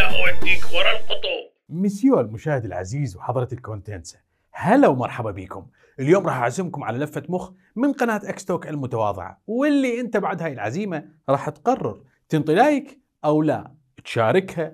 اوديك ورا مسيو المشاهد العزيز وحضرة الكونتنسة هلا ومرحبا بكم. اليوم راح أعزمكم على لفة مخ من قناة إكستوك المتواضعة واللي أنت بعد هاي العزيمة راح تقرر تنطي like أو لا تشاركها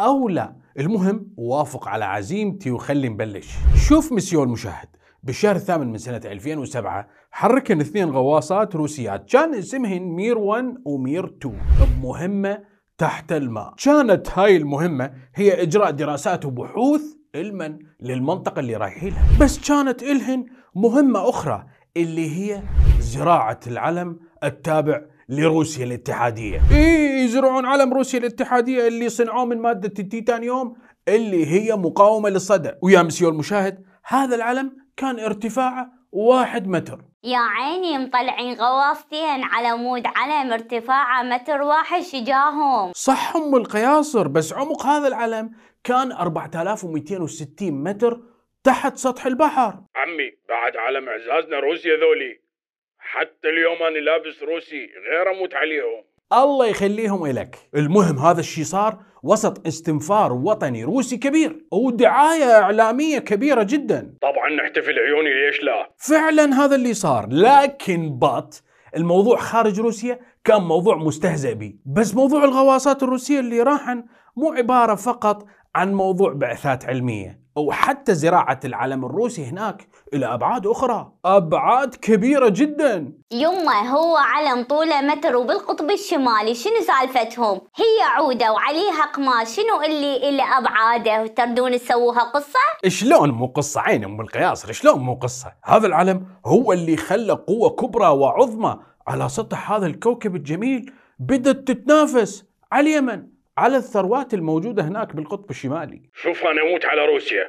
أو لا. المهم وافق على عزيمتي وخلي نبلش. شوف مسيو المشاهد. بالشهر الثامن من سنة 2007 حركن اثنين غواصات روسيات كان اسمهن مير 1 ومير 2 بمهمة تحت الماء. كانت هاي المهمة هي إجراء دراسات وبحوث علما للمنطقة اللي رايحينها بس كانت إلهن مهمة أخرى اللي هي زراعة العلم التابع لروسيا الاتحادية. إيه يزرعون علم روسيا الاتحادية اللي صنعوه من مادة التيتانيوم اللي هي مقاومة للصدى ويا مسيو المشاهد هذا العلم كان ارتفاعه واحد متر. يا عيني مطلعين غواصتين على مود علم ارتفاعه متر واحد شجاهم. صح أم القياصر بس عمق هذا العلم كان 4260 متر تحت سطح البحر. عمي بعد علم إعزازنا روسيا ذولي حتى اليوم أنا لابس روسي غير أموت عليهم الله يخليهم إلك المهم هذا الشيء صار وسط استنفار وطني روسي كبير ودعاية إعلامية كبيرة جدا. طبعا نحتفل عيوني ليش لا؟ فعلا هذا اللي صار لكن بط الموضوع خارج روسيا كان موضوع مستهزئ به بس موضوع الغواصات الروسية اللي راحن مو عبارة فقط عن موضوع بعثات علمية. أو حتى زراعة العلم الروسي هناك إلى أبعاد أخرى. أبعاد كبيرة جدا. يما هو علم طوله متر وبالقطب الشمالي شنو سالفتهم؟ هي عودة وعليها قماش شنو اللي اللي أبعاده؟ تردون تسووها قصة؟ شلون مو قصة؟ عين أم القياصر شلون مو قصة؟ هذا العلم هو اللي خلى قوة كبرى وعظمى على سطح هذا الكوكب الجميل بدأت تتنافس على اليمن. على الثروات الموجودة هناك بالقطب الشمالي. شوف أنا أموت على روسيا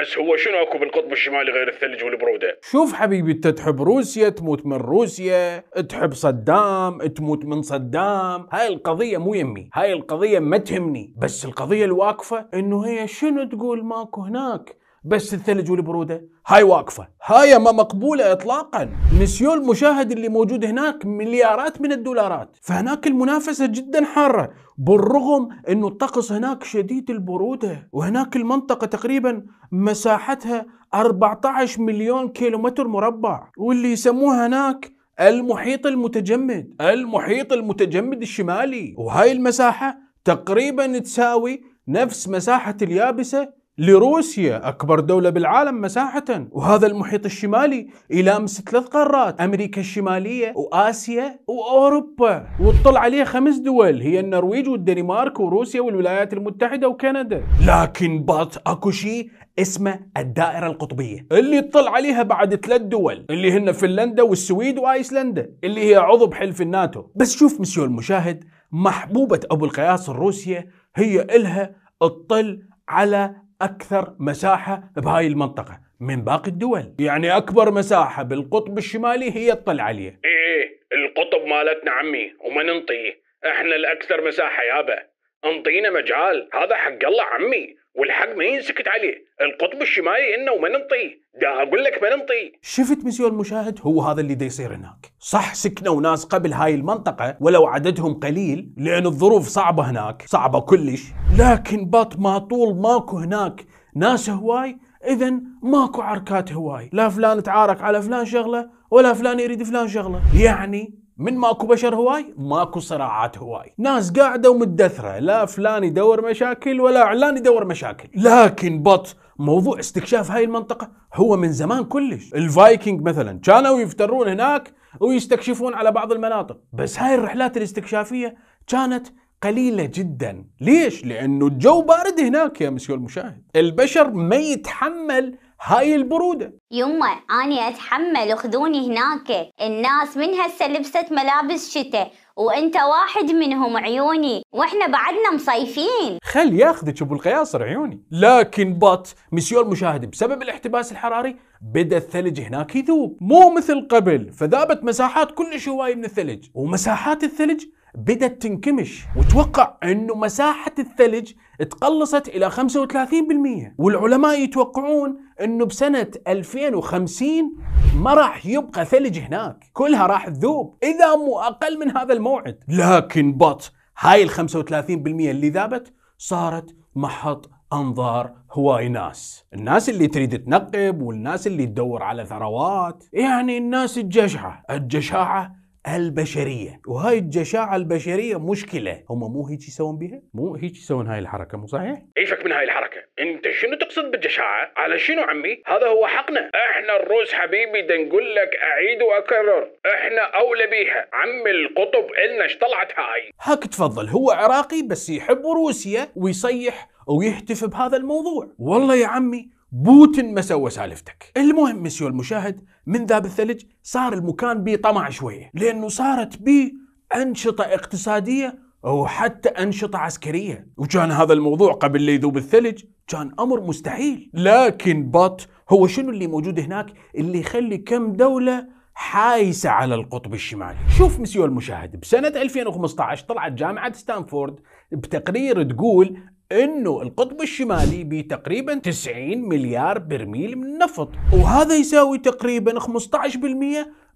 بس هو شنو أكو بالقطب الشمالي غير الثلج والبرودة؟ شوف حبيبي أنت تحب روسيا تموت من روسيا تحب صدام تموت من صدام. هاي القضية مو يمي هاي القضية ما تهمني بس القضية الواقفة إنه هي شنو تقول ماكو هناك؟ بس الثلج والبرودة؟ هاي واقفة. هاي ما مقبولة اطلاقا. مسيو المشاهد اللي موجود هناك مليارات من الدولارات. فهناك المنافسة جدا حارة. بالرغم إنه الطقس هناك شديد البرودة. وهناك المنطقة تقريبا مساحتها 14 مليون كيلومتر مربع. واللي يسموها هناك المحيط المتجمد. المحيط المتجمد الشمالي. وهاي المساحة تقريبا تساوي نفس مساحة اليابسة لروسيا أكبر دولة بالعالم مساحة. وهذا المحيط الشمالي يلامس ثلاث قارات أمريكا الشمالية وآسيا وأوروبا. وتطل عليه خمس دول هي النرويج والدنمارك وروسيا والولايات المتحدة وكندا. لكن بط أكو شيء اسمه الدائرة القطبية. اللي تطل عليها بعد ثلاث دول اللي هن فنلندا والسويد وآيسلندا اللي هي عضو بحلف الناتو. بس شوف مسيو المشاهد محبوبة أبو القياس الروسية هي إلها تطل على أكثر مساحة بهاي المنطقة من باقي الدول. يعني أكبر مساحة بالقطب الشمالي هي تطل عليه إيه القطب مالتنا عمي وما ننطيه. إحنا الأكثر مساحة يابا. أنطينا مجال. هذا حق الله عمي. والحق ما ينسكت عليه. القطب الشمالي إنه وما ننطيه دا أقول لك ما ننطيه شفت مسيو المشاهد هو هذا اللي دا يصير هناك. صح سكنوا ناس قبل هاي المنطقة ولو عددهم قليل لأن الظروف صعبة هناك. صعبة كلش. لكن بط ما طول ماكو هناك. ناس هواي؟ إذا ماكو عركات هواي. لا فلان تعارك على فلان شغلة ولا فلان يريد فلان شغلة. يعني من ماكو بشر هواي ماكو صراعات هواي. ناس قاعدة ومتدثرة لا فلان يدور مشاكل ولا علان يدور مشاكل. لكن but موضوع استكشاف هاي المنطقة هو من زمان كلش. الفايكنج مثلا كانوا يفترون هناك ويستكشفون على بعض المناطق. بس هاي الرحلات الاستكشافية كانت قليلة جدا. ليش؟ لأنه الجو بارد هناك يا مسيو المشاهد. البشر ما يتحمل هاي البرودة. يما أنا أتحمل وخذوني هناك. الناس من هسه لبست ملابس شتاء وأنت واحد منهم عيوني. وإحنا بعدنا مصيفين. خل ياخذك أبو القياصر عيوني. لكن بط مسيو المشاهد بسبب الاحتباس الحراري بدأ الثلج هناك يذوب. مو مثل قبل فذابت مساحات كلش هواي من الثلج. ومساحات الثلج بدت تنكمش. وتوقع إنه مساحة الثلج تقلصت إلى 35% والعلماء يتوقعون إنه بسنة 2050 ما راح يبقى ثلج هناك. كلها راح تذوب. إذا مو أقل من هذا الموعد. لكن بط هاي ال 35% اللي ذابت صارت محط أنظار هواي ناس. الناس اللي تريد تنقب والناس اللي تدور على ثروات. يعني الناس الجشعة. الجشاعة البشرية. وهاي الجشاعة البشرية مشكلة. هم مو هيك يسوون بها مو هيك يسوون هاي الحركة مو صحيح؟ ايشك من هاي الحركة؟ أنت شنو تقصد بالجشاعة؟ على شنو عمي؟ هذا هو حقنا. إحنا الروس حبيبي دا نقول لك أعيد وأكرر. إحنا أولى بيها. عمي القطب إلنا إيش طلعت هاي. هاك تفضل. هو عراقي بس يحب روسيا ويصيح ويهتف بهذا الموضوع. والله يا عمي بوتين ما سوى سالفتك. المهم مسيو المشاهد من ذاب الثلج صار المكان بيه طمع شوية لأنه صارت بيه أنشطة اقتصادية أو حتى أنشطة عسكرية. وكان هذا الموضوع قبل لا يذوب الثلج كان أمر مستحيل. لكن بط هو شنو اللي موجود هناك اللي يخلي كم دولة حايسة على القطب الشمالي؟ شوف مسيو المشاهد بسنة 2015 طلعت جامعة ستانفورد بتقرير تقول إنه القطب الشمالي بتقريبا 90 مليار برميل من النفط وهذا يساوي تقريبا 15%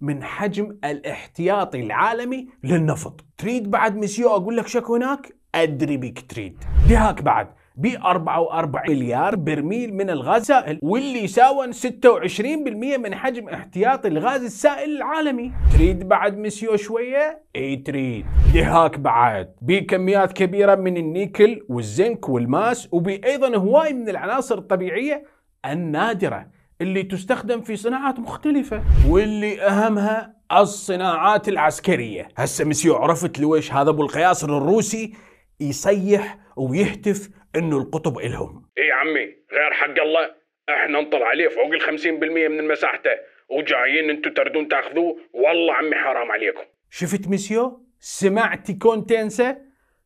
من حجم الاحتياطي العالمي للنفط. تريد بعد مسيو أقول لك شكو هناك؟ أدري بك تريد. دهاك بعد. ب 44 مليار برميل من الغاز السائل واللي يساوي 26% من حجم احتياطي الغاز السائل العالمي. تريد بعد مسيو شوية؟ إي تريد. دهاك بعد. بكميات كبيرة من النيكل والزنك والماس وبأيضا هواي من العناصر الطبيعية النادرة اللي تستخدم في صناعات مختلفة. واللي أهمها الصناعات العسكرية. هسه مسيو عرفت لويش هذا أبو القياصر الروسي يصيح ويهتف إنه القطب إلهم. اي عمي غير حق الله إحنا نطل عليه فوق ال 50% من مساحته وجايين أنتم تردون تاخذوه والله عمي حرام عليكم. شفت ميسيو؟ سمعتي كونتنسا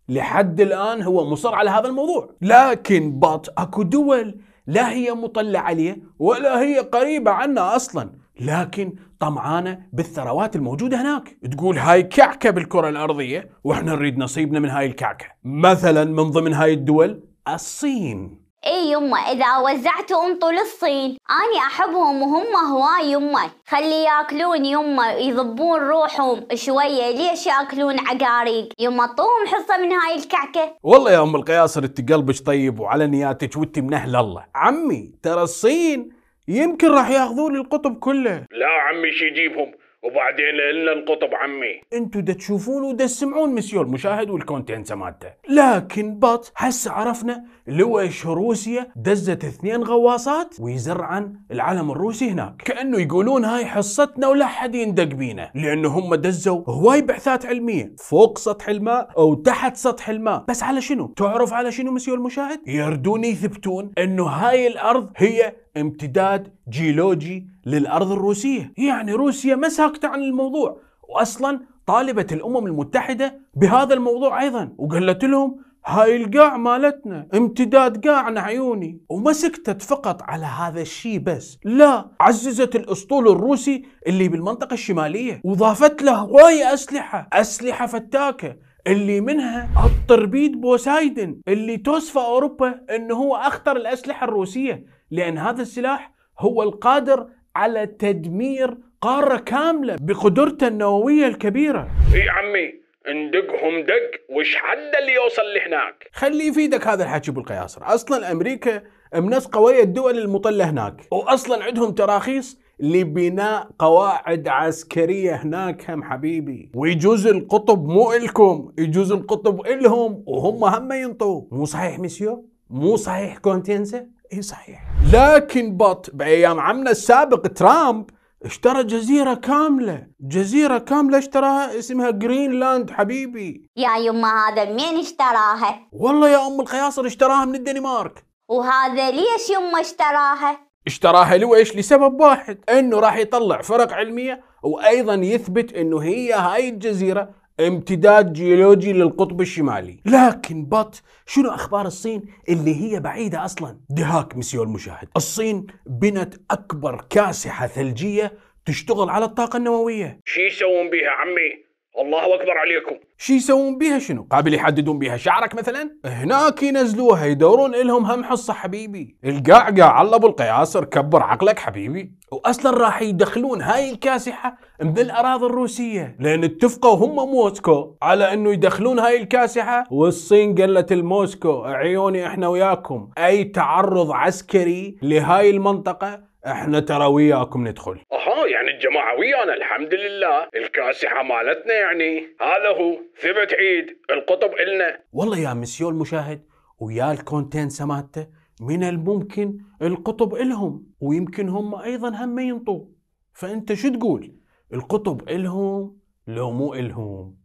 لحد الآن هو مصر على هذا الموضوع. لكن but أكو دول لا هي مطلع عليه ولا هي قريبة عنا أصلا. لكن طمعانة بالثروات الموجودة هناك. تقول هاي كعكة بالكرة الأرضية وإحنا نريد نصيبنا من هاي الكعكة. مثلا من ضمن هاي الدول الصين. إي يمه إذا وزعتوا انطوا للصين أني أحبهم وهم هواي يمه خلي يأكلون يمه يضبون روحهم شوية ليش يأكلون عقاريق؟ يمه طوم حصة من هاي الكعكة. والله يا أم القياصر أنت قلبك طيب وعلى نياتك وانت من أهل الله. عمي ترى الصين يمكن راح ياخذون القطب كله. لا عمي شي يجيبهم. وبعدين لنا القطب عمي. انتو دا تشوفون ودا تسمعون مسيو المشاهد والكونتنسة مالته لكن but هسه عرفنا لويش روسيا دزت اثنين غواصات ويزرعن العلم الروسي هناك. كأنه يقولون هاي حصتنا ولا حد يندق بينا لأنه هم دزوا هواي بعثات علمية فوق سطح الماء أو تحت سطح الماء. بس على شنو؟ تعرف على شنو مسيو المشاهد؟ يردون يثبتون إنه هاي الأرض هي امتداد جيولوجي للأرض الروسية، يعني روسيا ما ساكتة عن الموضوع، واصلا طالبت الأمم المتحدة بهذا الموضوع أيضا، وقالت لهم هاي القاع مالتنا امتداد قاعنا عيوني. وما سكتت فقط على هذا الشيء بس لا عززت الأسطول الروسي اللي بالمنطقة الشمالية وضافت له هواي أسلحة أسلحة فتاكة اللي منها الطربيد بوسايدن اللي توصف أوروبا أنه هو أخطر الأسلحة الروسية لأن هذا السلاح هو القادر على تدمير قارة كاملة بقدرته النووية الكبيرة. اي عمي ندقهم دق وش حد اللي يوصل لهناك؟ خلي يفيدك هذا الحكي بالقياصر أصلا أمريكا منسقه ويا الدول المطلة هناك. واصلا عندهم تراخيص لبناء قواعد عسكرية هناك هم حبيبي. ويجوز القطب مو إلكم يجوز القطب إلهم وهم هم ينطوا. مو صحيح مسيو مو صحيح كونتينسا إي صحيح. لكن but بأيام عمنا السابق ترامب اشترى جزيرة كاملة. جزيرة كاملة اشتراها اسمها جرينلاند حبيبي. يا يما هذا منين اشتراها؟ والله يا أم القياصر اشتراها من الدنمارك. وهذا ليش يما اشتراها؟ اشتراها لويش لسبب واحد إنه راح يطلع فرق علمية وأيضا يثبت إنه هي هاي الجزيرة امتداد جيولوجي للقطب الشمالي. لكن but شنو أخبار الصين اللي هي بعيدة أصلا؟ دهاك مسيو المشاهد. الصين بنت أكبر كاسحة ثلجية تشتغل على الطاقة النووية. شي يسوون بيها عمي؟ الله أكبر عليكم. شي يسوون بيها شنو؟ قابل يحددون بيها شعرك مثلا؟ هناك ينزلوها يدورون إلهم هم حصة حبيبي. القعقع على أبو القياصر كبر عقلك حبيبي. واصلا راح يدخلون هاي الكاسحة من الأراضي الروسية. لأن اتفقوا هم موسكو على إنه يدخلون هاي الكاسحة. والصين قالت الموسكو عيوني إحنا وياكم. أي تعرض عسكري لهاي المنطقة إحنا ترى وياكم ندخل. أها يعني الجماعة ويانا الحمد لله. الكاسحة مالتنا يعني. هذا هو ثبت عيد القطب إلنا. والله يا مسيو المشاهد ويا الكونتين سماته من الممكن القطب إلهم ويمكن هم أيضا هم ينطوا. فأنت شو تقول؟ القطب إلهم لو مو إلهم.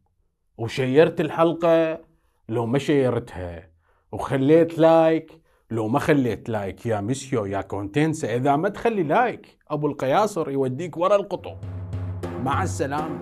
وشيرت الحلقة لو ما شيرتها. وخليت like لو ما خليت like يا ميسيو يا كونتينسا إذا ما تخلي like أبو القياصر يوديك ورا القطب. مع السلامة.